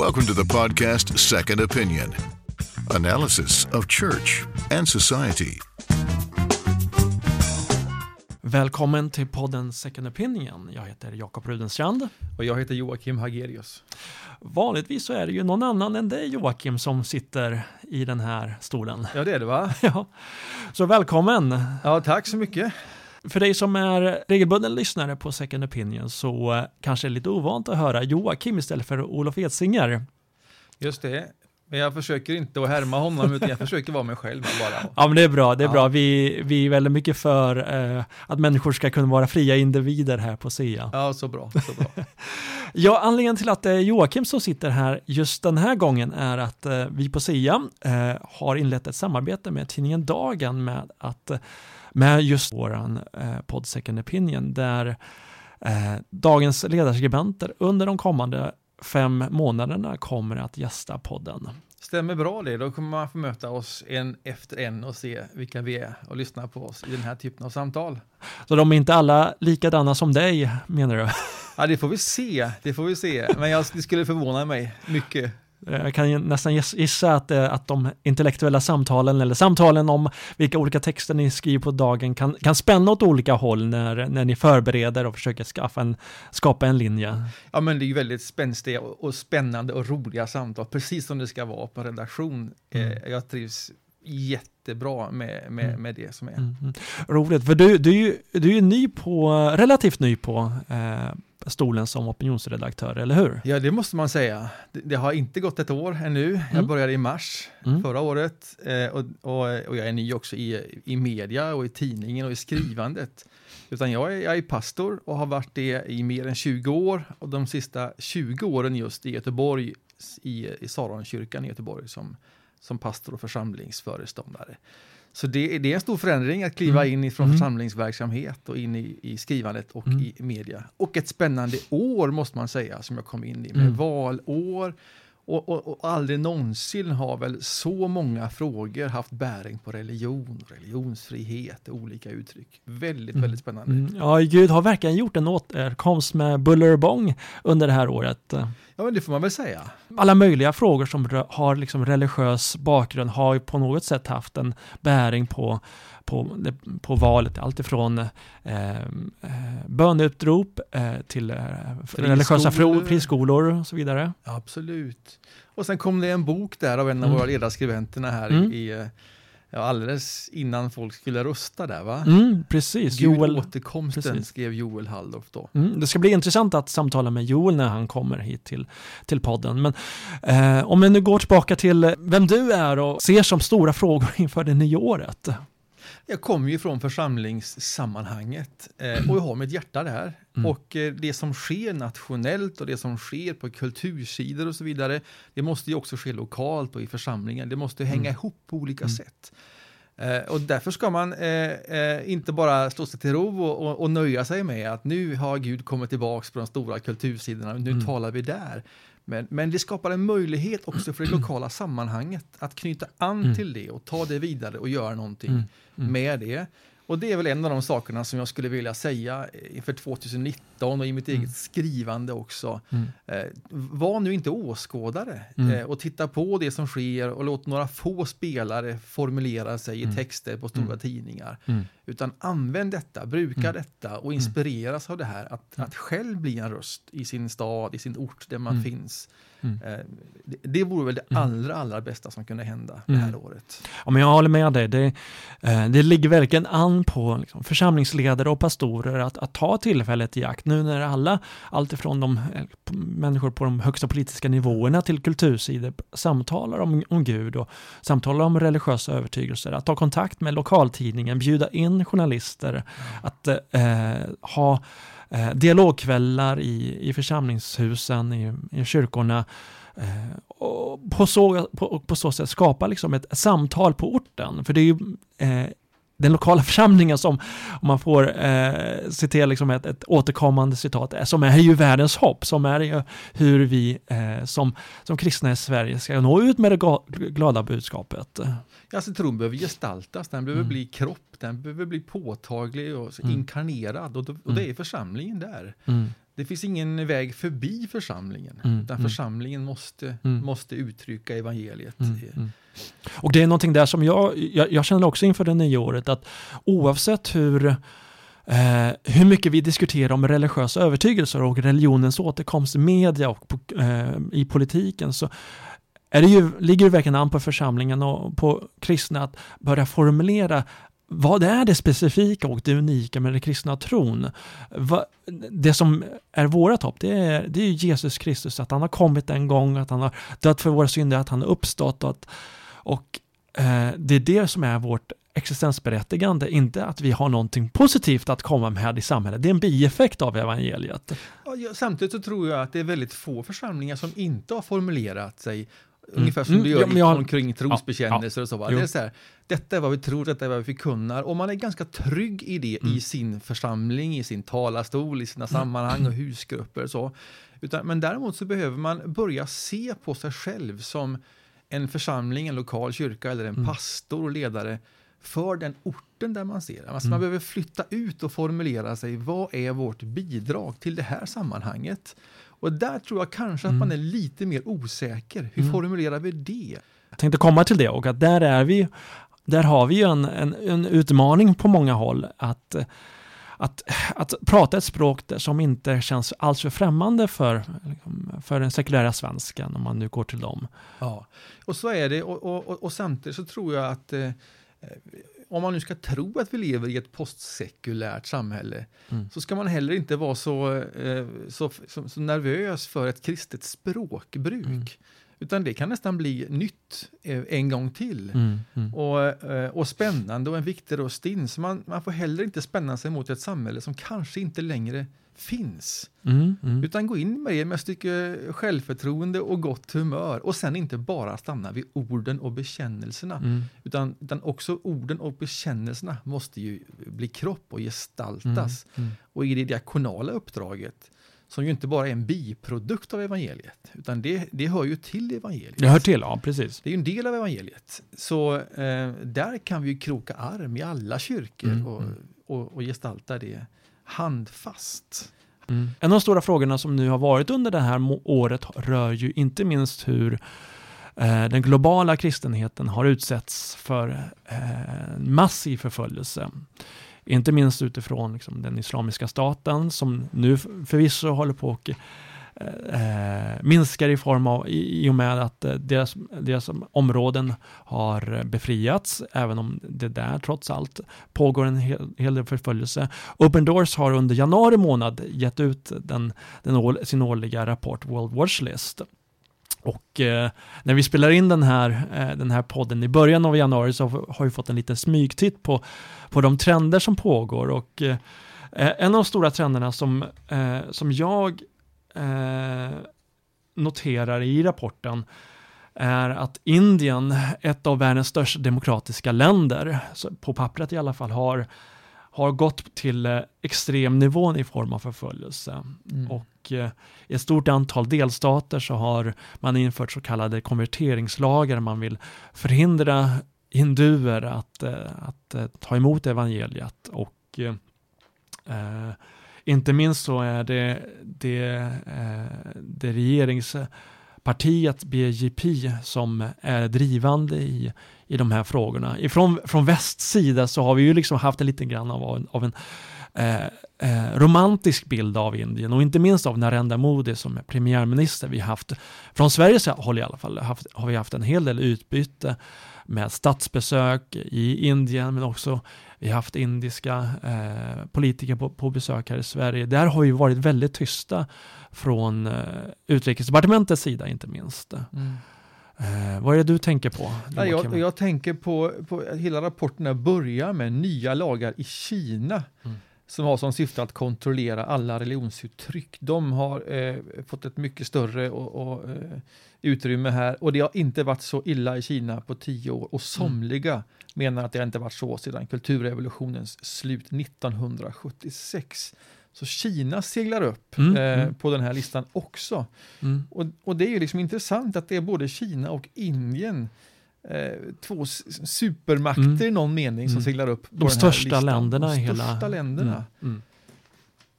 Welcome to the podcast Second Opinion analysis of church and society. Välkommen till podden Second Opinion. Jag heter Jakob Rudenstrand. Och jag heter Joakim Hagerius. Vanligtvis så är det ju någon annan än dig Joakim som sitter i den här stolen. Ja, det är det va? Ja. Så välkommen! Ja, tack så mycket. För dig som är regelbunden lyssnare på Second Opinion så kanske det är lite ovant att höra Joakim istället för Olof Edsinger. Just det. Men jag försöker inte att härma honom, utan jag försöker vara mig själv bara. Ja, men det är bra. Det är Ja. bra. Vi, vi är väldigt mycket för eh, att människor ska kunna vara fria individer här på SIA. Ja, så bra, så bra. Ja, anledningen till att det är Joakim som sitter här just den här gången är att eh, vi på SIA eh, har inlett ett samarbete med tidningen Dagen med, att, eh, med just våran eh, podd Second Opinion där eh, dagens ledarskribenter under de kommande fem månaderna kommer att gästa podden. Stämmer bra det, då kommer man få möta oss en efter en och se vilka vi är och lyssna på oss i den här typen av samtal. Så de är inte alla likadana som dig, menar du? Ja, det får vi se, det får vi se. Men jag, det skulle förvåna mig mycket. Jag kan nästan giss- gissa att, eh, att de intellektuella samtalen eller samtalen om vilka olika texter ni skriver på dagen kan, kan spänna åt olika håll när, när ni förbereder och försöker skaffa en, skapa en linje. Ja, men det är ju väldigt spänstiga och, och spännande och roliga samtal, precis som det ska vara på en redaktion. Mm. Eh, jag trivs jättebra med, med, Mm. med det som är. Mm. mm. Roligt, för du, du, är ju, du är ju ny på, relativt ny på eh, stolen som opinionsredaktör, eller hur? Ja, det måste man säga. Det, det har inte gått ett år ännu. Jag Mm. började i mars Mm. förra året eh, och, och, och jag är ny också i, i media och i tidningen och i skrivandet. Utan jag är, jag är pastor och har varit det i mer än 20 år och de sista 20 åren just i Göteborg, i, i Saronkyrkan i Göteborg som, som pastor och församlingsföreståndare. Så det, det är en stor förändring att kliva Mm. in ifrån Mm. församlingsverksamhet och in i, i skrivandet och Mm. i media. Och ett spännande år måste man säga som jag kom in i med Mm. valår. Och, och, och aldrig någonsin har väl så många frågor haft bäring på religion, religionsfrihet, olika uttryck. Väldigt, Mm. väldigt spännande. Mm. Ja, Gud har verkligen gjort en återkomst med buller och bång under det här året. Ja, men det får man väl säga. alla möjliga frågor som har liksom religiös bakgrund har ju på något sätt haft en bäring på, på, på valet. Allt ifrån eh, eh, böneutrop eh, till eh, religiösa Friskolor. och så vidare. Absolut. Och sen kom det en bok där av en av Mm. våra ledarskribenterna här Mm. i, eh, ja, alldeles innan folk skulle rösta där va? Mm, precis, Gud Joel. återkomsten precis. skrev Joel Halldorf då. Mm, det ska bli intressant att samtala med Joel när han kommer hit till, till podden. Men eh, om vi nu går tillbaka till vem du är och ser som stora frågor inför det nya året. Jag kommer ju från församlingssammanhanget eh, och jag har mitt hjärta där. Mm. Och eh, det som sker nationellt och det som sker på kultursidor och så vidare, det måste ju också ske lokalt och i församlingen. Det måste hänga Mm. ihop på olika Mm. sätt. Eh, och därför ska man eh, eh, inte bara slå sig till ro och, och, och nöja sig med att nu har Gud kommit tillbaks på de stora kultursidorna, nu Mm. talar vi där. Men, men det skapar en möjlighet också för det lokala sammanhanget att knyta an Mm. till det och ta det vidare och göra någonting Mm, mm. med det. Och det är väl en av de sakerna som jag skulle vilja säga inför 2019 och i mitt Mm. eget skrivande också. Mm. Eh, var nu inte åskådare Mm. eh, och titta på det som sker och låt några få spelare formulera sig Mm. i texter på stora Mm. tidningar. Mm. Utan använd detta, bruka Mm. detta och inspireras av det här. Att, Mm. att själv bli en röst i sin stad, i sin ort där man Mm. finns. Mm. Eh, det, det vore väl det Mm. allra, allra bästa som kunde hända det Mm. här året. Ja, men jag håller med dig. Det, eh, det ligger verkligen an på liksom, församlingsledare och pastorer att, att ta tillfället i akt nu när alla, alltifrån de eh, människor på de högsta politiska nivåerna till kultursidor samtalar om, om Gud och samtalar om religiösa övertygelser, att ta kontakt med lokaltidningen, bjuda in journalister, att eh, ha eh, dialogkvällar i, i församlingshusen, i, i kyrkorna, Eh, och på, så, på, och på så sätt skapa liksom ett samtal på orten. För det är ju eh, den lokala församlingen som, om man får eh, citera liksom ett, ett återkommande citat, eh, som är ju världens hopp, som är ju hur vi eh, som, som kristna i Sverige ska nå ut med det glada budskapet. Alltså tron behöver gestaltas, den behöver Mm. bli kropp, den behöver bli påtaglig och Mm. inkarnerad och, då, och Mm. det är församlingen där. Mm. Det finns ingen väg förbi församlingen. Mm, utan mm. församlingen måste, Mm. måste uttrycka evangeliet. Mm, mm. Och det är någonting där som jag, jag, jag känner också inför det nya året att oavsett hur, eh, hur mycket vi diskuterar om religiösa övertygelser och religionens återkomst i media och eh, i politiken så är det ju, ligger det verkligen an på församlingen och på kristna att börja formulera vad är det specifika och det unika med den kristna tron? Va, det som är vårat hopp, det är, det är Jesus Kristus, att han har kommit en gång, att han har dött för våra synder, att han har uppstått och, att, och eh, det är det som är vårt existensberättigande, inte att vi har någonting positivt att komma med i samhället. Det är en bieffekt av evangeliet. Samtidigt så tror jag att det är väldigt få församlingar som inte har formulerat sig Ungefär som Mm, du gör ja, men jag- omkring trosbekännelser och så. Va? Det är så här, detta är vad vi tror, detta är vad vi förkunnar. Och man är ganska trygg i det Mm. i sin församling, i sin talarstol, i sina sammanhang och husgrupper och så. Utan, men däremot så behöver man börja se på sig själv som en församling, en lokal kyrka eller en Mm. pastor och ledare för den orten där man ser. Alltså Mm. Man behöver flytta ut och formulera sig. Vad är vårt bidrag till det här sammanhanget? Och där tror jag kanske att Mm. man är lite mer osäker. Hur Mm. formulerar vi det? Jag tänkte komma till det och att där är vi, där har vi ju en, en, en utmaning på många håll att att, att prata ett språk som inte känns alls för främmande för, liksom, för den sekulära svenskan, om man nu går till dem. Ja, och så är det. Och, och, och, och samtidigt så tror jag att eh, om man nu ska tro att vi lever i ett postsekulärt samhälle Mm. så ska man heller inte vara så, eh, så, så, så nervös för ett kristet språkbruk. Mm. Utan det kan nästan bli nytt eh, en gång till. Mm, mm. Och, eh, och spännande och en viktig röst in. Så man, man får heller inte spänna sig mot ett samhälle som kanske inte längre finns. Mm, mm. Utan gå in med det med ett stycke självförtroende och gott humör. Och sen inte bara stanna vid orden och bekännelserna. Mm. Utan, utan också orden och bekännelserna måste ju bli kropp och gestaltas. Mm. Och i det diakonala uppdraget, som ju inte bara är en biprodukt av evangeliet, utan det, det hör ju till evangeliet. Det hör till, ja precis. Det är ju en del av evangeliet. Så eh, där kan vi ju kroka arm i alla kyrkor Mm, och, mm. och, och gestalta det handfast. Mm. En av de stora frågorna som nu har varit under det här året rör ju inte minst hur eh, den globala kristenheten har utsätts för eh, massiv förföljelse. Inte minst utifrån liksom, den islamiska staten som nu förvisso håller på att eh, minskar i form av i, i och med att eh, deras, deras områden har befriats, även om det där trots allt pågår en hel, hel del förföljelse. Open Doors har under januari månad gett ut den, den år, sin årliga rapport World Watch List. Och eh, när vi spelar in den här, eh, den här podden i början av januari så har har vi fått en liten smygtitt på, på de trender som pågår och eh, en av de stora trenderna som, eh, som jag eh, noterar i rapporten är att Indien, ett av världens största demokratiska länder, på pappret i alla fall, har, har gått till eh, extremnivån i form av förföljelse. Mm. Och eh, i ett stort antal delstater så har man infört så kallade konverteringslagar. Man vill förhindra hinduer att, eh, att eh, ta emot evangeliet. Och eh, inte minst så är det, det, eh, det regeringspartiet BJP som är drivande i, i de här frågorna. Ifrån, från västs sida så har vi ju liksom haft en liten grann av, en- av en eh, eh, romantisk bild av Indien och inte minst av Narendra Modi som är premiärminister. Vi har haft, från Sveriges håll i alla fall, haft, har vi haft en hel del utbyte med statsbesök i Indien men också vi har haft indiska eh, politiker på, på besök här i Sverige. Där har vi varit väldigt tysta från eh, utrikesdepartementets sida inte minst. Mm. Eh, vad är det du tänker på? Ja, jag, jag tänker på, på hela rapporterna börjar med nya lagar i Kina Mm. som har som syfte att kontrollera alla religionsuttryck. De har eh, fått ett mycket större och, och, eh, utrymme här och det har inte varit så illa i Kina på tio år och somliga menar att det inte varit så sedan kulturrevolutionens slut 1976. Så Kina seglar upp Mm, eh, mm. på den här listan också. Mm. Och, och det är ju liksom intressant att det är både Kina och Indien, eh, två supermakter Mm. i någon mening som Mm. seglar upp De största listan. länderna i De hela... största länderna. Mm. Mm.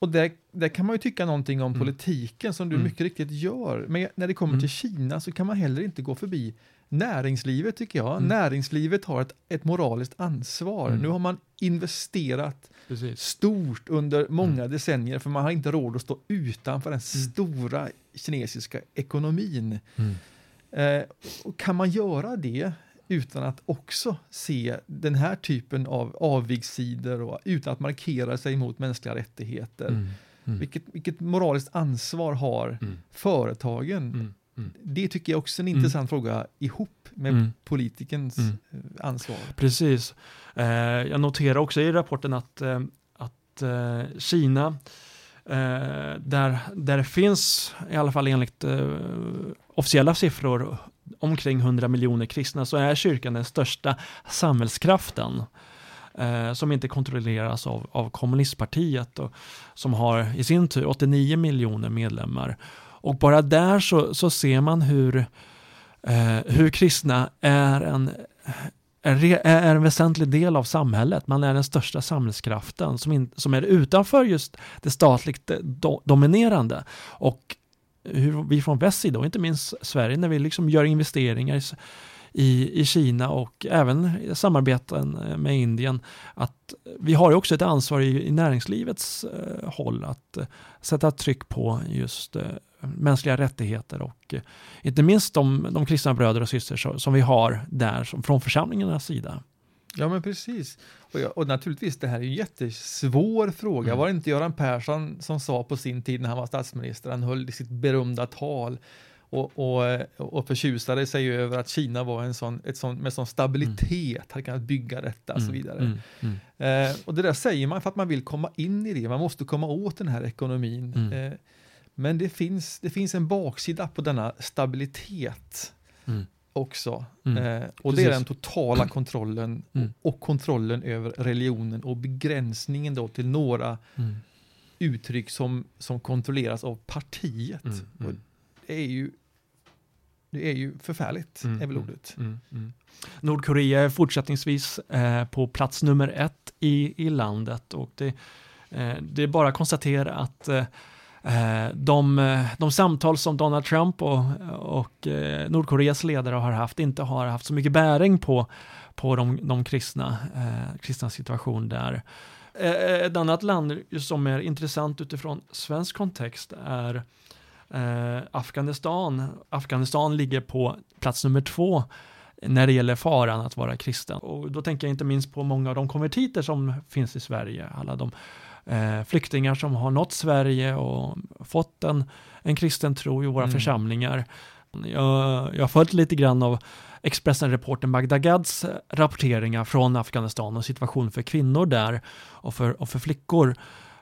Och där, där kan man ju tycka någonting om Mm. politiken som du Mm. mycket riktigt gör. Men när det kommer Mm. till Kina så kan man heller inte gå förbi näringslivet tycker jag. Mm. Näringslivet har ett, ett moraliskt ansvar. Mm. Nu har man investerat Precis. stort under många Mm. decennier för man har inte råd att stå utanför den stora kinesiska ekonomin. Eh, och kan man göra det utan att också se den här typen av avigsidor och utan att markera sig mot mänskliga rättigheter? Mm. Mm. Vilket, vilket moraliskt ansvar har Mm. företagen? Mm. Mm. Det tycker jag också är en Mm. intressant fråga ihop med politikens eh, ansvar. Precis. Eh, jag noterar också i rapporten att, eh, att eh, Kina, eh, där, där det finns, i alla fall enligt eh, officiella siffror, omkring 100 miljoner kristna, så är kyrkan den största samhällskraften. Eh, som inte kontrolleras av, av kommunistpartiet och som har i sin tur 89 miljoner medlemmar. Och bara där så, så ser man hur, eh, hur kristna är en, är, är en väsentlig del av samhället. Man är den största samhällskraften som, in, som är utanför just det statligt eh, do, dominerande. Och hur vi från väst sida, och inte minst Sverige, när vi liksom gör investeringar i, i, i Kina och även i samarbeten eh, med Indien, att vi har också ett ansvar i, i näringslivets eh, håll att eh, sätta tryck på just eh, mänskliga rättigheter och eh, inte minst de, de kristna bröder och systrar som, som vi har där som, från församlingarnas sida. Ja, men precis. Och, jag, och naturligtvis, det här är en jättesvår fråga. Mm. Var det inte Göran Persson som sa på sin tid när han var statsminister, han höll sitt berömda tal och, och, och förtjusade sig över att Kina var en sån, ett sån, med sån stabilitet, hade kunnat bygga detta och så vidare. Mm, mm, Eh, och det där säger man för att man vill komma in i det, man måste komma åt den här ekonomin. Mm. Eh, men det finns, det finns en baksida på denna stabilitet mm, också. Mm. Eh, och det är Precis. den totala kontrollen Mm. och, kontrollen över religionen och begränsningen då till några mm, uttryck som, som kontrolleras av partiet. mm, mm, det är ju det är ju förfärligt, Mm, är väl mm. ordet. mm, mm. Nordkorea är fortsättningsvis eh, på plats nummer ett i, i landet och det, eh, det är bara att konstatera att eh, Eh, de, eh, de samtal som Donald Trump och, och eh, Nordkoreas ledare har haft inte har haft så mycket bäring på, på de, de kristna, eh, kristna situation där. Ett annat land som är intressant utifrån svensk kontext är eh, Afghanistan. Afghanistan ligger på plats nummer två när det gäller faran att vara kristen. Och då tänker jag inte minst på många av de konvertiter som finns i Sverige. Alla de eh, flyktingar som har nått Sverige och fått en, en kristen tro i våra Mm. församlingar. Jag, jag har följt lite grann av Expressen-reporten Magda Gads rapporteringar från Afghanistan och situation för kvinnor där och för, och för flickor.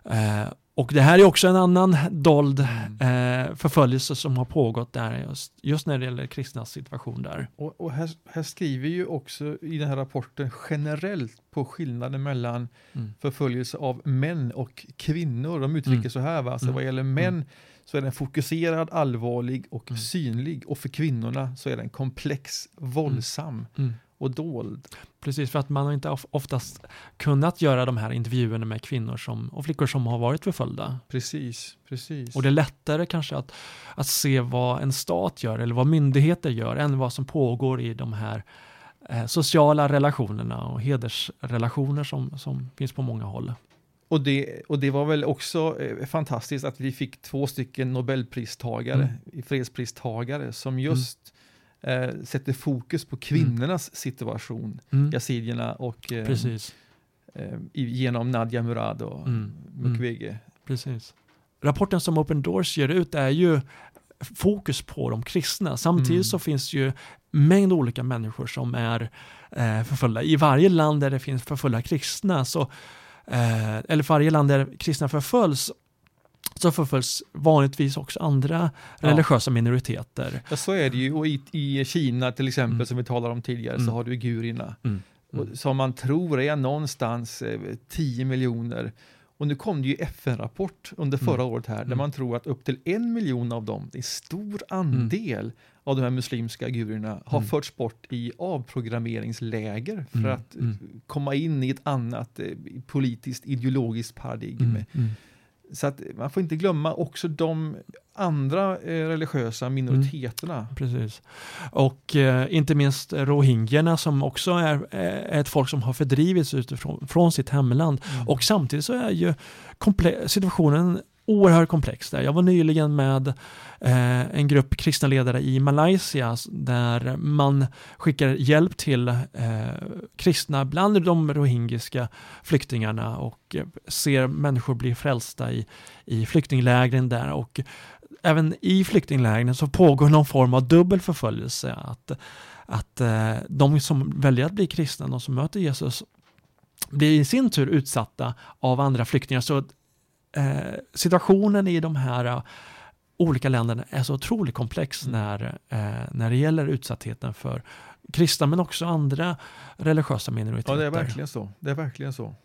Eh, och det här är också en annan dold eh, förföljelse som har pågått där just, just när det gäller kristnas situation där. Och, och här, här skriver ju också i den här rapporten generellt på skillnaden mellan Mm. förföljelse av män och kvinnor. De uttrycker Mm. så här, va? Alltså, Mm. vad gäller män så är den fokuserad, allvarlig och Mm. synlig. Och för kvinnorna så är den komplex, våldsam Mm. Och dold. Precis, för att man har inte of- oftast kunnat göra de här intervjuerna med kvinnor som, och flickor som har varit förföljda. Precis, precis. Och det är lättare kanske att, att se vad en stat gör eller vad myndigheter gör än vad som pågår i de här eh, sociala relationerna och hedersrelationer som, som finns på många håll. Och det, och det var väl också eh, fantastiskt att vi fick två stycken Nobelpristagare, Mm. fredspristagare, som just eh, sätter fokus på kvinnornas situation, Mm. yazidierna och eh, eh, genom Nadia Murad och Mm. Mukwege. precis. Rapporten som Open Doors ger ut är ju fokus på de kristna. Samtidigt Mm. så finns ju mängd olika människor som är eh, förföljda. I varje land där det finns förföljda kristna, så, eh, eller varje land där kristna förföljs, så förföljs vanligtvis också andra Ja. religiösa minoriteter. Ja, så är det ju. Och i, i Kina till exempel, Mm. som vi talade om tidigare, Mm. så har du uigurerna. Mm. och- som man tror är någonstans eh, 10 miljoner. Och nu kom det ju FN-rapport under förra året här, där Mm. man tror att upp till en miljon av dem, det är en stor andel av de här muslimska uigurerna, har Mm. förts bort i avprogrammeringsläger för Mm. att Mm. komma in i ett annat eh, politiskt ideologiskt paradigm. Mm. Mm. Så att man får inte glömma också de andra eh, religiösa minoriteterna. Mm, precis. Och eh, inte minst rohingyerna som också är, är, ett folk som har fördrivits utifrån från sitt hemland. Mm. Och samtidigt så är ju situationen oerhört komplex. Jag var nyligen med eh, en grupp kristna ledare i Malaysia där man skickar hjälp till eh, kristna bland de rohingiska flyktingarna och eh, ser människor bli frälsta i, i flyktinglägren där och även i flyktinglägren så pågår någon form av dubbel förföljelse. Att, att eh, de som väljer att bli kristna, de som möter Jesus, blir i sin tur utsatta av andra flyktingar. Så eh, situationen i de här uh, olika länderna är så otroligt komplex mm. när, eh, när det gäller utsattheten för kristna men också andra religiösa minoriteter. Ja, det är verkligen så. Det är verkligen så.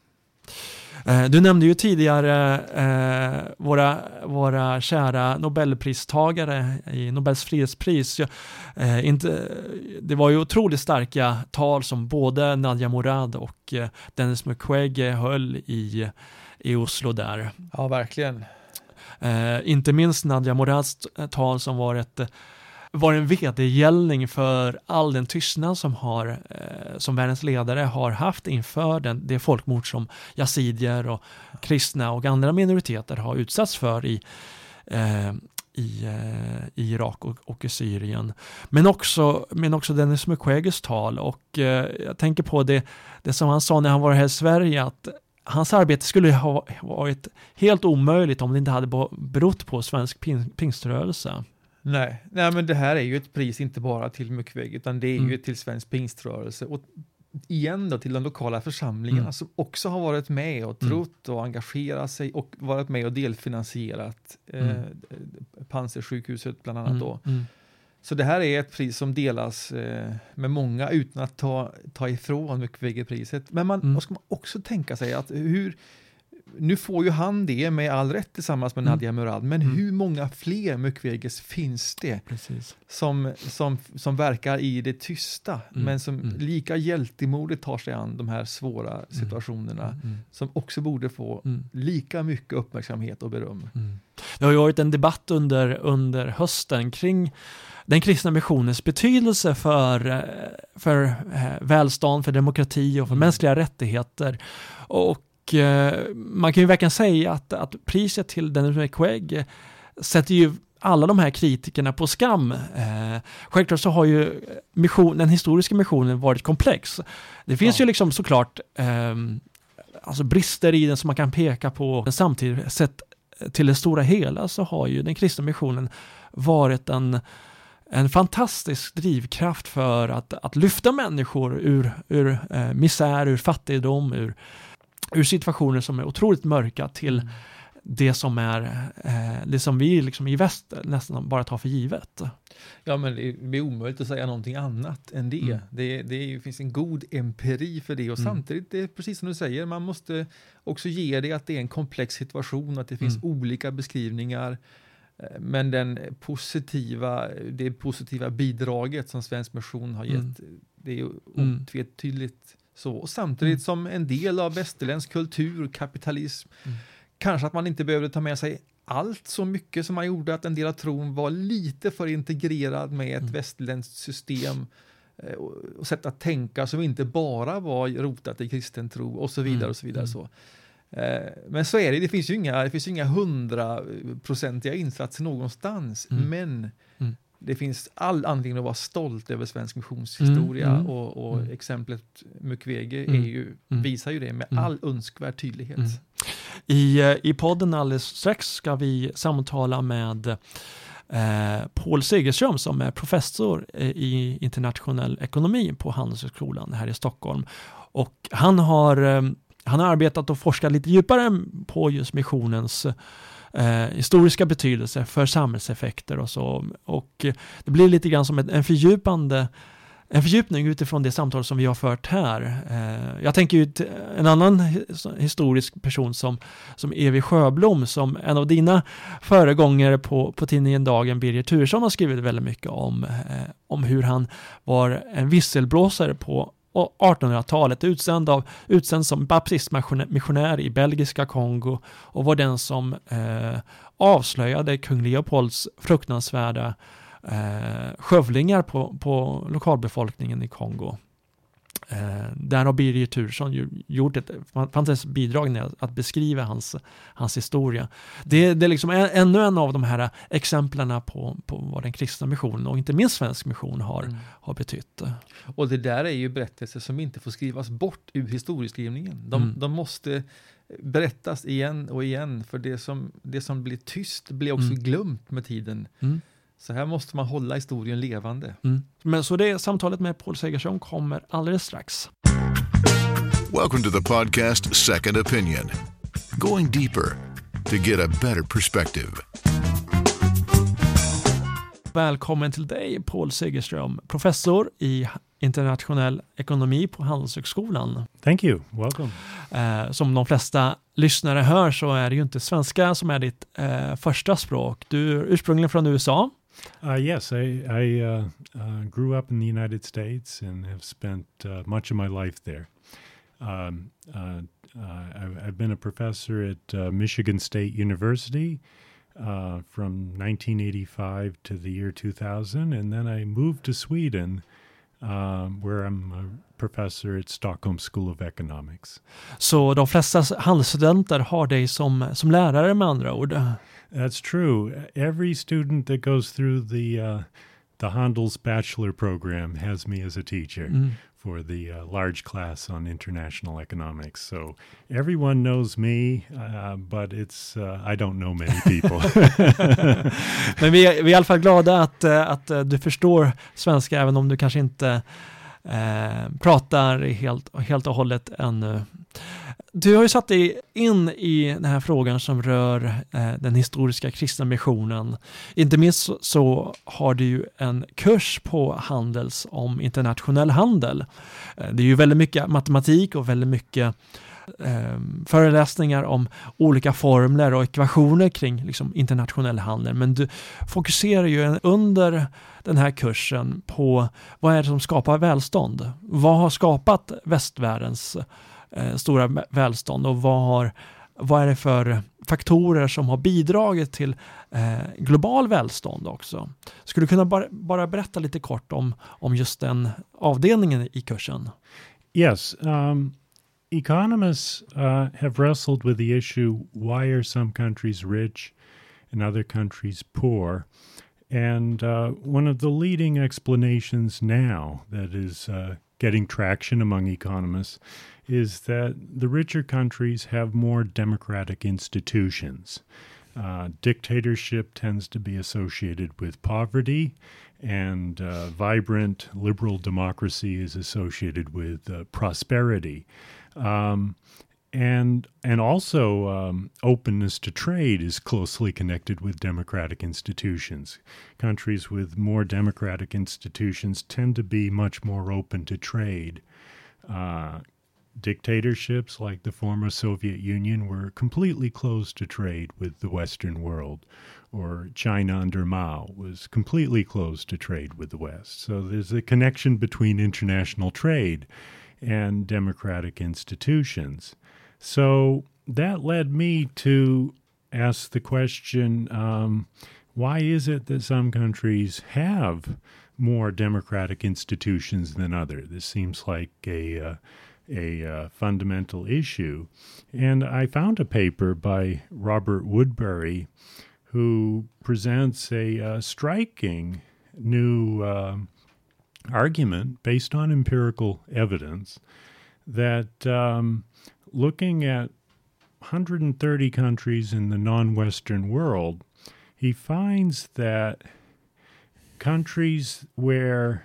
Eh, du nämnde ju tidigare eh, våra, våra kära Nobelpristagare i Nobels frihetspris. Eh, inte, det var ju otroligt starka tal som både Nadia Morad och eh, Dennis Mukwege höll i i Oslo där. Ja, verkligen. Eh, inte minst Nadja Morads tal som var ett var en vedergällning för all den tystnad som, har, eh, som världens ledare har haft inför den, det folkmord som yazidier och kristna och andra minoriteter har utsatts för i, eh, i, eh, i Irak och, och, i Syrien. Men också, men också Dennis Mukweges tal och eh, jag tänker på det, det som han sa när han var här i Sverige att hans arbete skulle ha varit helt omöjligt om det inte hade berott på svensk pingströrelse. Nej, nej, men det här är ju ett pris inte bara till Mukwege utan det är mm. ju till svensk pingströrelse och igen då till de lokala församlingarna mm. som också har varit med och mm. trott och engagerat sig och varit med och delfinansierat eh, mm. Panzersjukhuset bland annat då. Så det här är ett pris som delas eh, med många utan att ta, ta ifrån Mukwege-priset. Men man mm. ska man också tänka sig att hur, nu får ju han det med all rätt tillsammans med mm. Nadia Murad, men mm. hur många fler Mukweges finns det som, som, som verkar i det tysta, mm. men som mm. lika hjältemodigt tar sig an de här svåra mm. situationerna, mm. som också borde få lika mycket uppmärksamhet och beröm. Det har ju varit en debatt under, under hösten kring den kristna missionens betydelse för, eh, för eh, välstånd, för demokrati och för mm. mänskliga rättigheter. Och eh, man kan ju verkligen säga att, att priset till Dennis McQuaig sätter ju alla de här kritikerna på skam. Eh, självklart så har ju mission, den historiska missionen varit komplex. Det finns ja. ju liksom såklart eh, alltså brister i den som man kan peka på. Men samtidigt sett till det stora hela så har ju den kristna missionen varit en en fantastisk drivkraft för att, att lyfta människor ur, ur eh, misär, ur fattigdom, ur, ur situationer som är otroligt mörka till mm. det som är eh, det som vi liksom i väst nästan bara tar för givet. Ja, men det är omöjligt att säga någonting annat än det. Mm. Det, det finns en god empiri för det och mm. samtidigt, det är precis som du säger, man måste också ge det att det är en komplex situation, att det finns mm. olika beskrivningar men den positiva, det positiva bidraget som Svensk Mission har gett, mm. det är mm. otvetydigt så. Och samtidigt mm. som en del av västerländsk kultur, kapitalism, mm. kanske att man inte behövde ta med sig allt så mycket som man gjorde, att en del av tron var lite för integrerad med ett mm. västerländskt system eh, och sätt att tänka som inte bara var rotat i kristen tro och så vidare. och så vidare. Mm. Så. Eh, men så är det, det finns ju inga, det finns inga hundraprocentiga insatser någonstans, mm. men mm. det finns all anledning att vara stolt över svensk missionshistoria mm. mm. och, och mm. exemplet Mukwege mm. ju, visar ju det med all önskvärd tydlighet. I, eh, I podden alldeles strax ska vi samtala med eh, Paul Segerström som är professor i internationell ekonomi på Handelshögskolan här i Stockholm. Och han har han har arbetat och forskat lite djupare på just missionens eh, historiska betydelse för samhällseffekter och så. Och det blir lite grann som en fördjupande en fördjupning utifrån det samtal som vi har fört här. Eh, jag tänker ju en annan historisk person som, som Evi Sjöblom, som en av dina föregångare på, på tidningen Dagen, Birger Turesson, har skrivit väldigt mycket om, eh, om hur han var en visselblåsare på och 1800-talet, utsänd, av, utsänd som baptistmissionär i belgiska Kongo och var den som eh, avslöjade kung Leopolds fruktansvärda eh, skövlingar på, på lokalbefolkningen i Kongo. Eh, där har Birger Tursson gjort ett fantastiskt bidrag med att beskriva hans, hans historia. Det, det är liksom en, ännu en av de här exemplen på, på vad den kristna missionen och inte minst svensk mission har, mm. har betytt. Och det där är ju berättelser som inte får skrivas bort ur historieskrivningen. De, mm. de måste berättas igen och igen, för det som, det som blir tyst blir också mm. glömt med tiden. Mm. Så här måste man hålla historien levande. Mm. Men så det samtalet med Paul Segersson kommer alldeles strax. Welcome to the podcast Second Opinion. Going deeper to get a better perspective. Välkommen till dig Paul Segerström, professor i internationell ekonomi på Handelshögskolan. Thank you, welcome. Eh, som de flesta lyssnare hör så är det ju inte svenska som är ditt eh, första språk. Du är ursprungligen från USA. Uh, yes, I, I uh, uh, grew up in the United States and have spent uh, much of my life there. Um, uh, uh, I've, I've, been a professor at Michigan State University from 1985 to the year 2000, and then I moved to Sweden. Um, where I'm a professor at Stockholm School of Economics. Så de flesta handelsstudenter har dig som, som lärare med andra ord? That's true. Every student that goes through the uh, the Handel's bachelor program has me as a teacher mm. for the uh, large class on international economics. So everyone knows me, uh, but it's uh, I don't know many people. Men vi är, vi är i alla fall glada att, uh, att uh, du förstår svenska, även om du kanske inte pratar helt, helt och hållet ännu. Du har ju satt dig in i den här frågan som rör eh, den historiska kristna missionen. Inte minst så, så, har du ju en kurs på Handels om internationell handel. Eh, det är ju väldigt mycket matematik och väldigt mycket eh, föreläsningar om olika formler och ekvationer kring liksom, internationell handel. Men du fokuserar ju under den här kursen på vad är det som skapar välstånd? Vad har skapat västvärldens eh, Eh, stora välstånd och vad, har, vad är det för faktorer som har bidragit till eh, global välstånd också. Skulle du kunna bara, bara berätta lite kort om, om just den avdelningen i kursen? Yes. Um... economists uh, have wrestled with the issue why are some countries rich and other countries poor? And uh, one of the leading explanations now that is uh, getting traction among economists is that the richer countries have more democratic institutions. Uh, dictatorship tends to be associated with poverty, and uh, vibrant liberal democracy is associated with uh, prosperity. Um, and and also um, openness to trade is closely connected with democratic institutions. Countries with more democratic institutions tend to be much more open to trade. Uh, dictatorships like the former Soviet Union were completely closed to trade with the Western world, or China under Mao was completely closed to trade with the West. So there's a connection between international trade and democratic institutions. So that led me to ask the question um, why is it that some countries have more democratic institutions than others? This seems like a uh, a uh, fundamental issue. And I found a paper by Robert Woodbury who presents a uh, striking new uh, argument based on empirical evidence that um, looking at 130 countries in the non Western world, he finds that countries where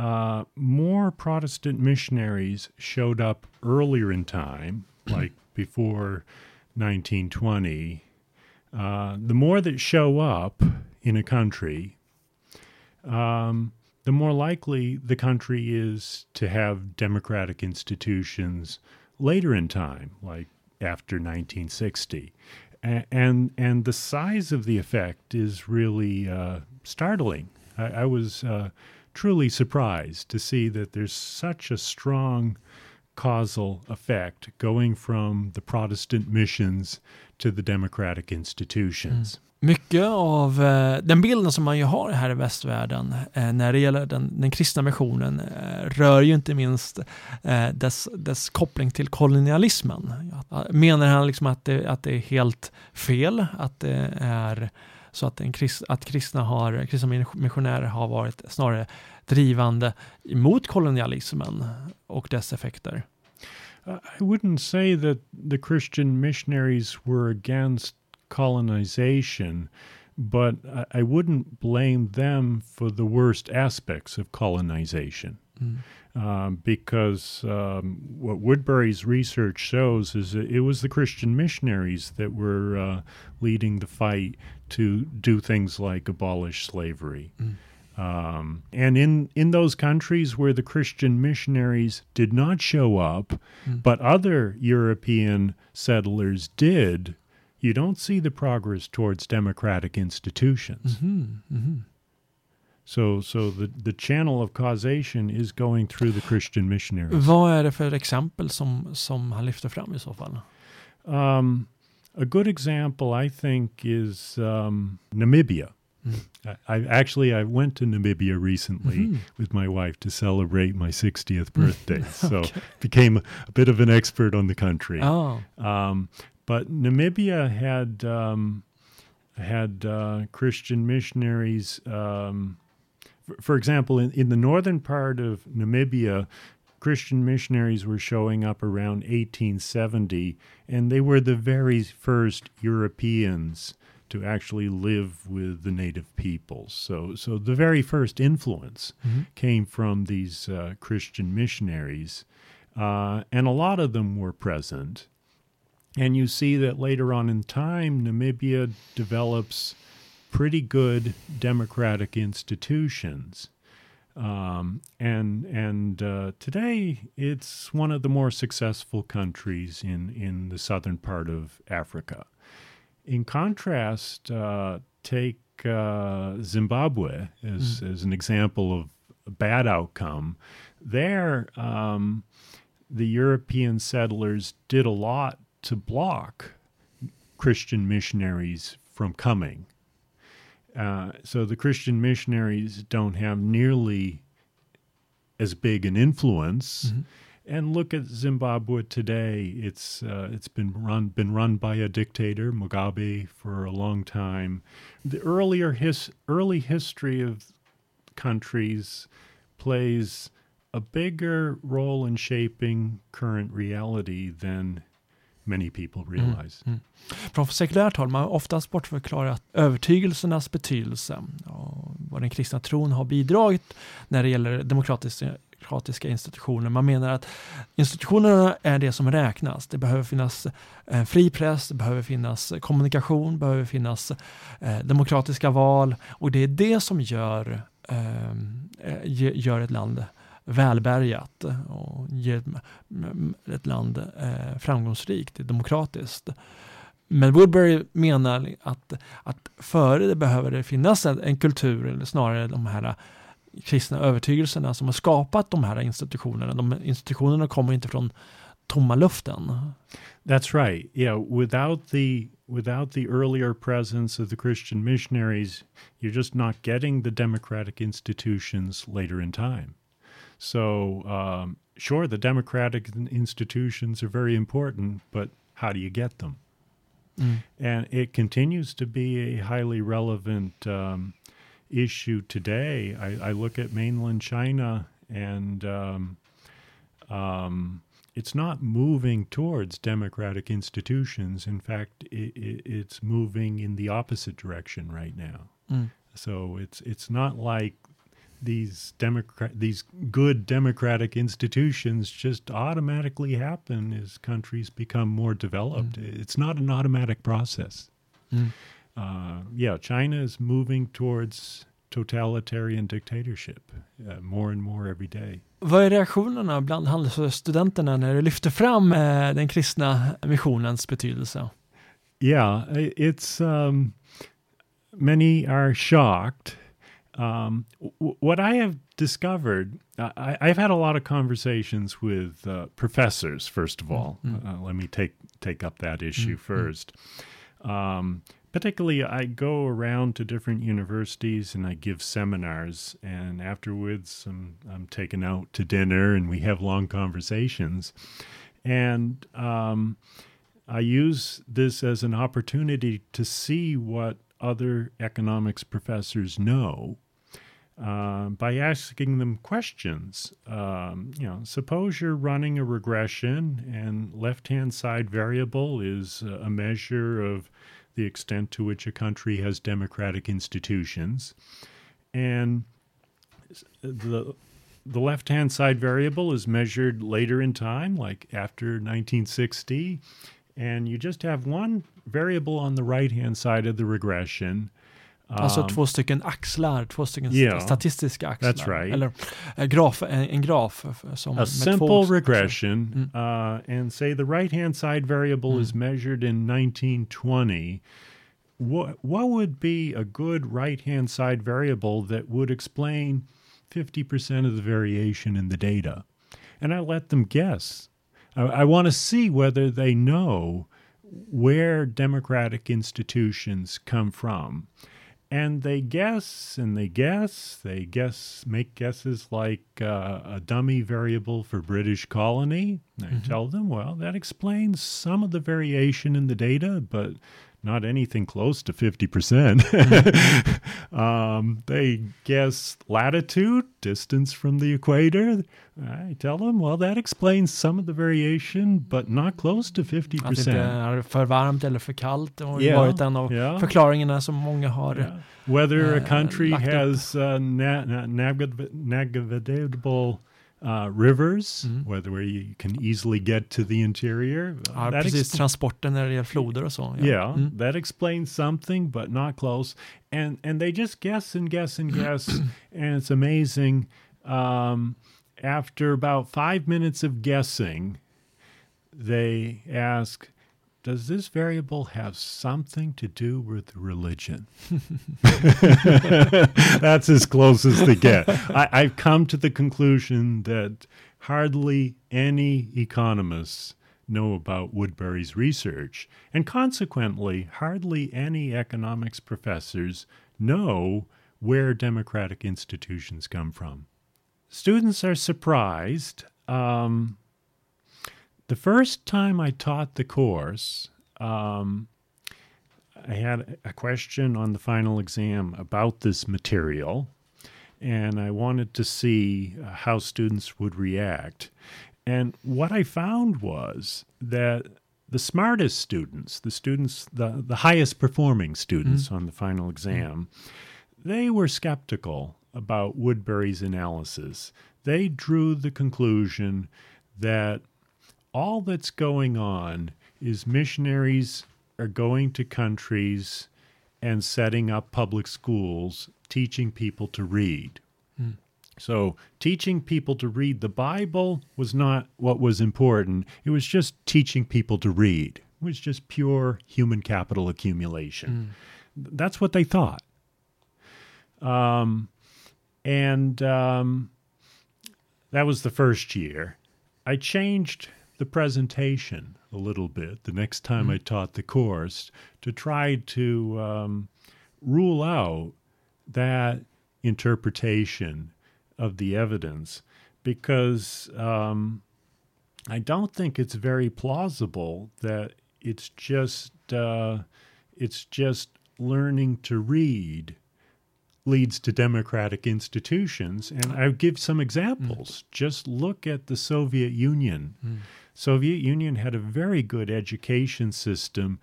uh, more Protestant missionaries showed up earlier in time, like before 1920. Uh, the more that show up in a country, um, the more likely the country is to have democratic institutions later in time, like after 1960. A- and and the size of the effect is really uh, startling. I, I was uh, truly surprised to see that there's such a strong causal effect going from the Protestant missions to the democratic institutions. Mm. Mycket av eh, den bilden som man ju har här i västvärlden eh, när det gäller den, den kristna missionen eh, rör ju inte minst eh, dess, dess koppling till kolonialismen. Menar han liksom att det, att det är helt fel att det är så att, en krist, att kristna, har, kristna missionärer har varit snarare drivande emot kolonialismen och dess effekter? I wouldn't say that the Christian missionaries were against colonization, but I, wouldn't blame them for the worst aspects of colonization. Mm. Um, because um, what Woodbury's research shows is that it was the Christian missionaries that were uh, leading the fight to do things like abolish slavery. Mm. Um, and in, in those countries where the Christian missionaries did not show up, mm. but other European settlers did, you don't see the progress towards democratic institutions. Mm-hmm, mm-hmm. So, so the, the channel of causation is going through the Christian missionaries. Vad är det för exempel som, som han lyfter fram i så fall? Um, a good example, I think, is um, Namibia. Mm. I, I, actually I went to Namibia recently mm-hmm. with my wife to celebrate my 60th birthday, okay. so became a, a, bit of an expert on the country. Oh. Um, but Namibia had um, had uh, Christian missionaries. Um, for, for, example, in, in the northern part of Namibia, Christian missionaries were showing up around 1870, and they were the very first Europeans to actually live with the native peoples. So, so the very first influence mm-hmm. came from these uh, Christian missionaries, uh, and a lot of them were present. And you see that later on in time, Namibia develops pretty good democratic institutions. Um, and and uh, today it's one of the more successful countries in, in the southern part of Africa. In contrast, uh, take uh, Zimbabwe as, mm. as an example of a bad outcome. There, um, the European settlers did a lot to block Christian missionaries from coming. Uh, so the Christian missionaries don't have nearly as big an influence. Mm-hmm. And look at Zimbabwe today. It's uh, it's been run been run by a dictator, Mugabe, for a long time. The earlier his early history of countries plays a bigger role in shaping current reality than many people mm, realize. Mm, mm. Från sekulärt håll, man har oftast bortförklarat övertygelsernas betydelse och vad den kristna tron har bidragit när det gäller demokratiska demokratiska institutioner. Man menar att institutionerna är det som räknas. Det behöver finnas eh, fri press, det behöver finnas kommunikation, det behöver finnas eh, demokratiska val och det är det som gör, eh, gör ett land välbärgat och ger ett land eh, framgångsrikt, demokratiskt. Men Woodbury menar att, att före det behöver det finnas en, en kultur, eller snarare de här eh, kristna övertygelserna som har skapat de här institutionerna. De institutionerna kommer inte från tomma luften. That's right. Yeah, without the without the earlier presence of the Christian missionaries, you're just not getting the democratic institutions later in time. So, um, sure, the democratic institutions are very important, but how do you get them? Mm. And it continues to be a highly relevant um, issue today. I, I, look at mainland China and um, um, it's not moving towards democratic institutions. In fact, it, it, it's moving in the opposite direction right now. Mm. So it's it's not like these democrat these good democratic institutions just automatically happen as countries become more developed. Mm. It's not an automatic process. Mm. Uh, yeah, China is moving towards totalitarian dictatorship uh, more and more every day. Vad är reaktionerna bland handelsstudenterna när du lyfter fram eh, den kristna missionens betydelse? Yeah, it's um, many are shocked Um, w- what I have discovered, I, I've had a lot of conversations with uh, professors. First of all, uh, let me take take up that issue first. Um, particularly, I go around to different universities and I give seminars, and afterwards, I'm, I'm taken out to dinner and we have long conversations. And um, I use this as an opportunity to see what other economics professors know uh, by asking them questions. Um, you know, suppose you're running a regression and left-hand side variable is a measure of the extent to which a country has democratic institutions, and the the left-hand side variable is measured later in time, like after 1960, and you just have one variable on the right-hand side of the regression. Alltså Um, två stycken axlar, två stycken Yeah, statistiska axlar. that's right. Eller eh, graf, en, en graf eh, som a simple regression uh, and say the right hand side variable is measured in 1920 what, what would be a good right hand side variable that would explain 50% of the variation in the data? And i let them guess. I, I want to see whether they know where democratic institutions come from and they guess and they guess. They guess make guesses like uh, a dummy variable for british colony. I tell them well that explains some of the variation in the data but not anything close to 50% um, they guess latitude distance from the equator i tell them well that explains some of the variation but not close to 50% Att det är för varmt eller för kallt. Har Yeah, varit en av yeah. förklaringarna som många har. Yeah. Whether a uh, country has uh, na- na- uh, rivers, Mm. whether where you can easily get to the interior. Ja, that precis, transporten när det gäller floder och så. Ja. yeah, Mm. that explains something, but not close. And and they just guess and guess and guess, and it's amazing. Um, after about five minutes of guessing, they ask, "Does this variable have something to do with religion?" That's as close as they get. I, I've come to the conclusion that hardly any economists know about Woodbury's research, and consequently, hardly any economics professors know where democratic institutions come from. Students are surprised. Um, the first time I taught the course, um, I had a question on the final exam about this material, and I wanted to see uh, how students would react. And what I found was that the smartest students, the students, the, the highest performing students on the final exam, they were skeptical about Woodbury's analysis. They drew the conclusion that all that's going on is missionaries are going to countries and setting up public schools, teaching people to read. So, teaching people to read the Bible was not what was important. It was just teaching people to read. It was just pure human capital accumulation. That's what they thought. Um, and um, that was the first year. I changed the presentation a little bit the next time I taught the course to try to um, rule out that interpretation of the evidence because um, I don't think it's very plausible that it's just uh, it's just learning to read leads to democratic institutions. And I'll give some examples. Just look at the Soviet Union. Soviet Union had a very good education system.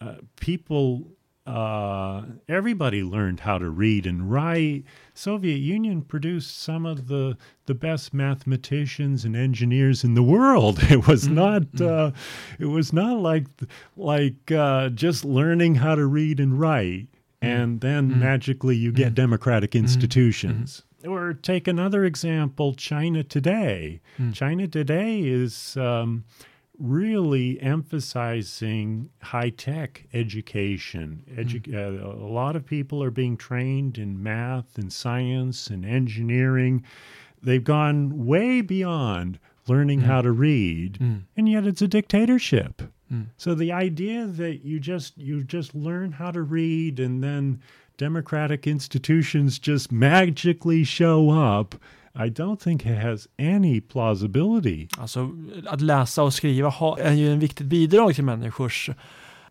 Uh, people, uh, everybody learned how to read and write. Soviet Union produced some of the the best mathematicians and engineers in the world. It was not. Uh, it was not like like uh, just learning how to read and write and then magically you get democratic institutions. Or take another example China today. Hmm. China today is um, really emphasizing high tech education. Edu- hmm. uh, a lot of people are being trained in math and science and engineering. They've gone way beyond learning hmm. how to read, and yet it's a dictatorship. So the idea that you just you just learn how to read and then democratic institutions just magically show up, I don't think it has any plausibility. Alltså att läsa och skriva är ju en viktigt bidrag till människors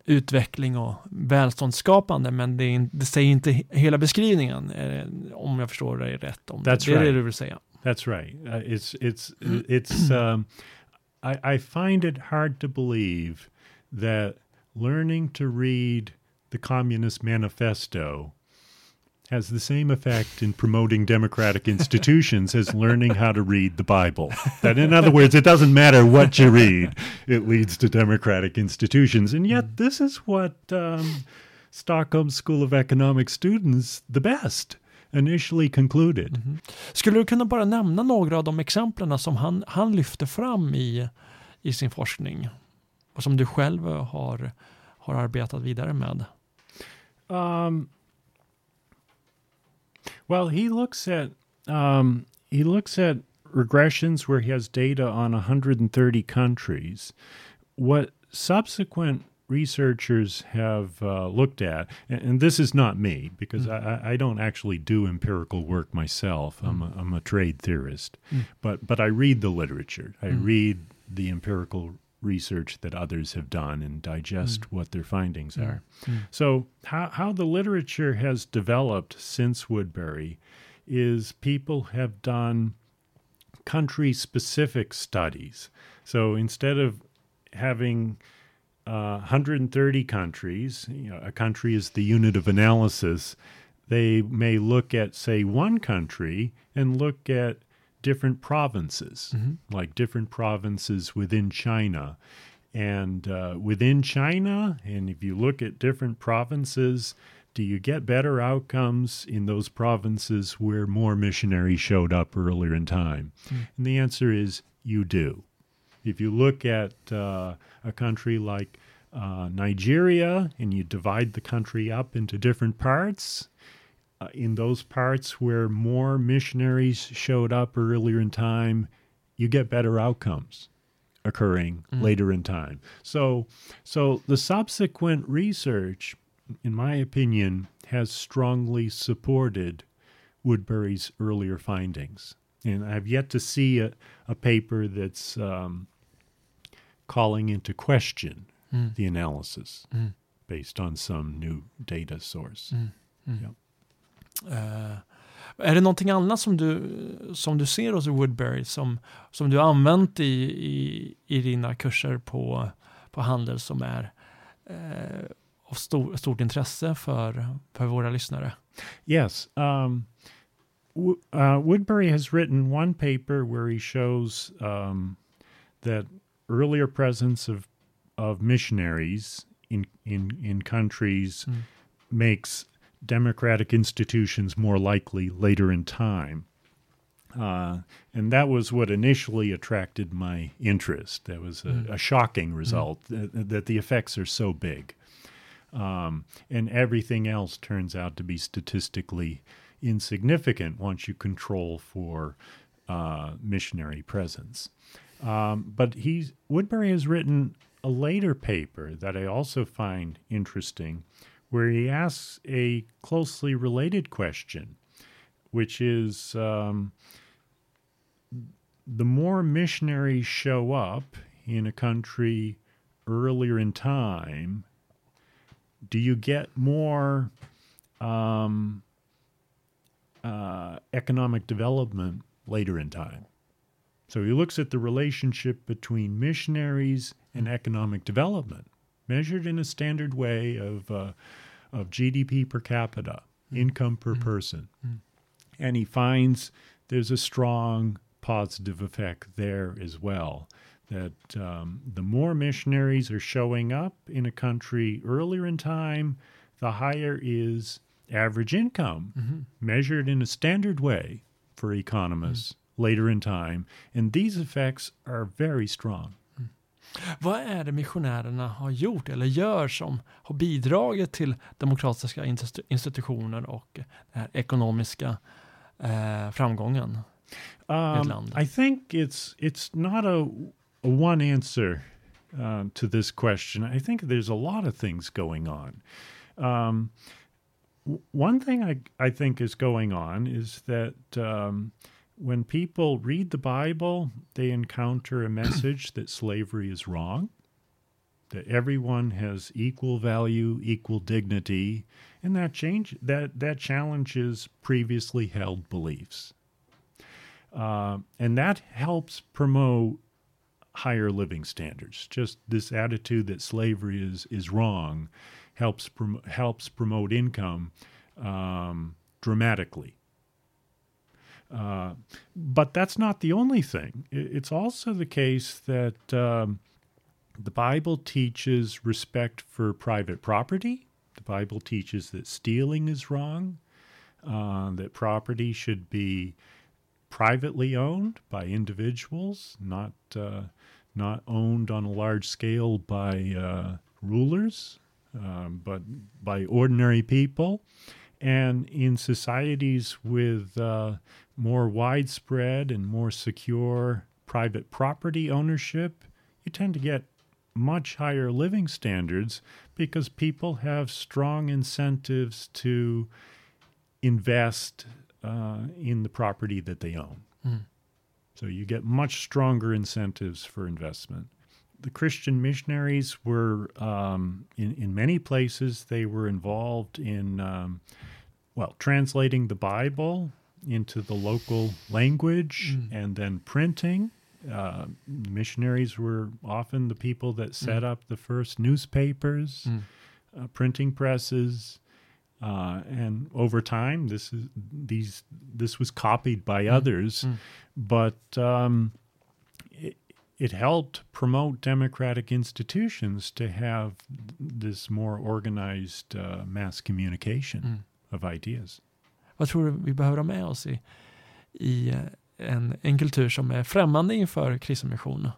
utveckling och välståndsskapande, men det, är, in- det säger inte hela beskrivningen, eh, om jag förstår dig rätt. Om That's det är det right. du vill säga. That's right. Uh, it's it's it's. Um, I, I find it hard to believe that learning to read the Communist Manifesto has the same effect in promoting democratic institutions as learning how to read the Bible. That, in other words, it doesn't matter what you read; it leads to democratic institutions. And yet, this is what um, Stockholm School of Economics students, the best, initially concluded. Skulle du kunna bara nämna några av de exemplen som han, han lyfter fram i, i sin forskning och som du själv har, har arbetat vidare med? Um, well, he looks at um, he looks at regressions where he has data on 130 countries. What subsequent researchers have uh, looked at, and, and this is not me because I, I- I don't actually do empirical work myself. I'm a, I'm a trade theorist, but but I read the literature. I read the empirical research that others have done and digest mm. what their findings mm. are. Mm. So, how, how the literature has developed since Woodbury is people have done country specific studies. So, instead of having uh, 130 countries, you know, a country is the unit of analysis, they may look at, say, one country and look at different provinces, like different provinces within China. And uh, within China, and if you look at different provinces, do you get better outcomes in those provinces where more missionaries showed up earlier in time? And the answer is you do. If you look at uh, a country like uh, Nigeria and you divide the country up into different parts, uh, in those parts where more missionaries showed up earlier in time, you get better outcomes occurring later in time. So, so the subsequent research, in my opinion, has strongly supported Woodbury's earlier findings. And I've yet to see a, a paper that's um, calling into question the analysis based on some new data source. Yeah. Eh, är det någonting annat som du, som du ser hos Woodbury som, som du har använt i, i, i dina kurser på, på handel som är eh, av stor, stort intresse för, för våra lyssnare? Yes. Um, uh, Woodbury has written one paper where he shows um, that earlier presence of of missionaries in in in countries makes democratic institutions more likely later in time. Uh, and that was what initially attracted my interest. That was a, a shocking result that, that the effects are so big um, and everything else turns out to be statistically insignificant once you control for uh, missionary presence. Um, but he's Woodbury has written a later paper that I also find interesting, where he asks a closely related question, which is um, the more missionaries show up in a country earlier in time, do you get more um, uh, economic development later in time? So he looks at the relationship between missionaries and economic development, measured in a standard way of uh, of GDP per capita, hmm. income per hmm. person, hmm. and he finds there's a strong positive effect there as well. That um, the more missionaries are showing up in a country earlier in time, the higher is average income, mm-hmm. measured in a standard way for economists later in time. And these effects are very strong. Vad är det missionärerna har gjort eller gör som har bidragit till demokratiska institutioner och den här ekonomiska eh, framgången i ett Um, land? I think it's it's not a, a one answer uh, to this question. I think there's a lot of things going on. Um, one thing I I think is going on is that um, when people read the Bible, they encounter a message that slavery is wrong. That everyone has equal value, equal dignity, and that change that that challenges previously held beliefs. Uh, and that helps promote higher living standards. Just this attitude that slavery is is wrong helps prom- helps promote income um, dramatically. Uh, but that's not the only thing. It's also the case that um, the Bible teaches respect for private property. The Bible teaches that stealing is wrong, uh, that property should be privately owned by individuals, not uh, not owned on a large scale by uh, rulers, um, but by ordinary people. And in societies with uh, more widespread and more secure private property ownership, you tend to get much higher living standards because people have strong incentives to invest uh, in the property that they own. So you get much stronger incentives for investment. The Christian missionaries were, um, in, in many places, they were involved in, um, well, translating the Bible into the local language and then printing. Uh, missionaries were often the people that set up the first newspapers, uh, printing presses, uh, and over time, this is these this was copied by others, but um, it, helped promote democratic institutions to have this more organized uh, mass communication of ideas. Vad tror du vi behöver ha med oss i, i eh, en, en kultur som är främmande inför kristen mission?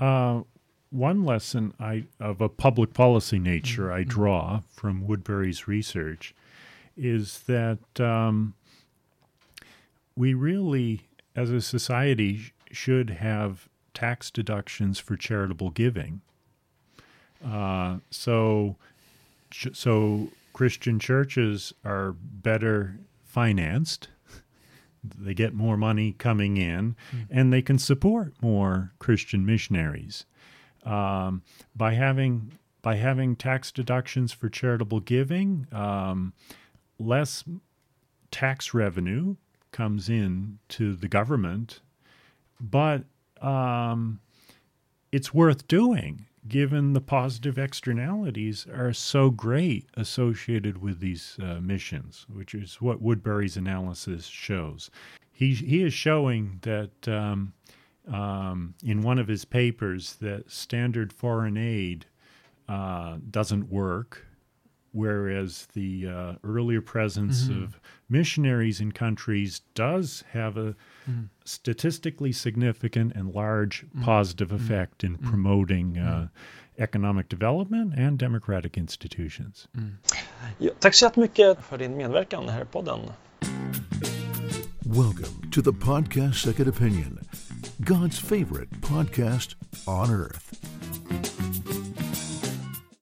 Uh, one lesson I, of a public policy nature I draw from Woodbury's research is that um, we really, as a society, should have tax deductions for charitable giving. Uh, so, so Christian churches are better financed. They get more money coming in, and they can support more Christian missionaries um, by having by having tax deductions for charitable giving. Um, less tax revenue comes in to the government, but um, it's worth doing given the positive externalities are so great associated with these uh, missions, which is what Woodbury's analysis shows. He, he is showing that um, um, in one of his papers that standard foreign aid uh, doesn't work, whereas the uh, earlier presence mm-hmm. of missionaries in countries does have a mm-hmm. statistically significant and large mm-hmm. positive effect in promoting uh, economic development and democratic institutions. Mm. Ja, tack så jättemycket för din medverkan här i podden. Welcome to the podcast Second Opinion, God's favorite podcast on earth.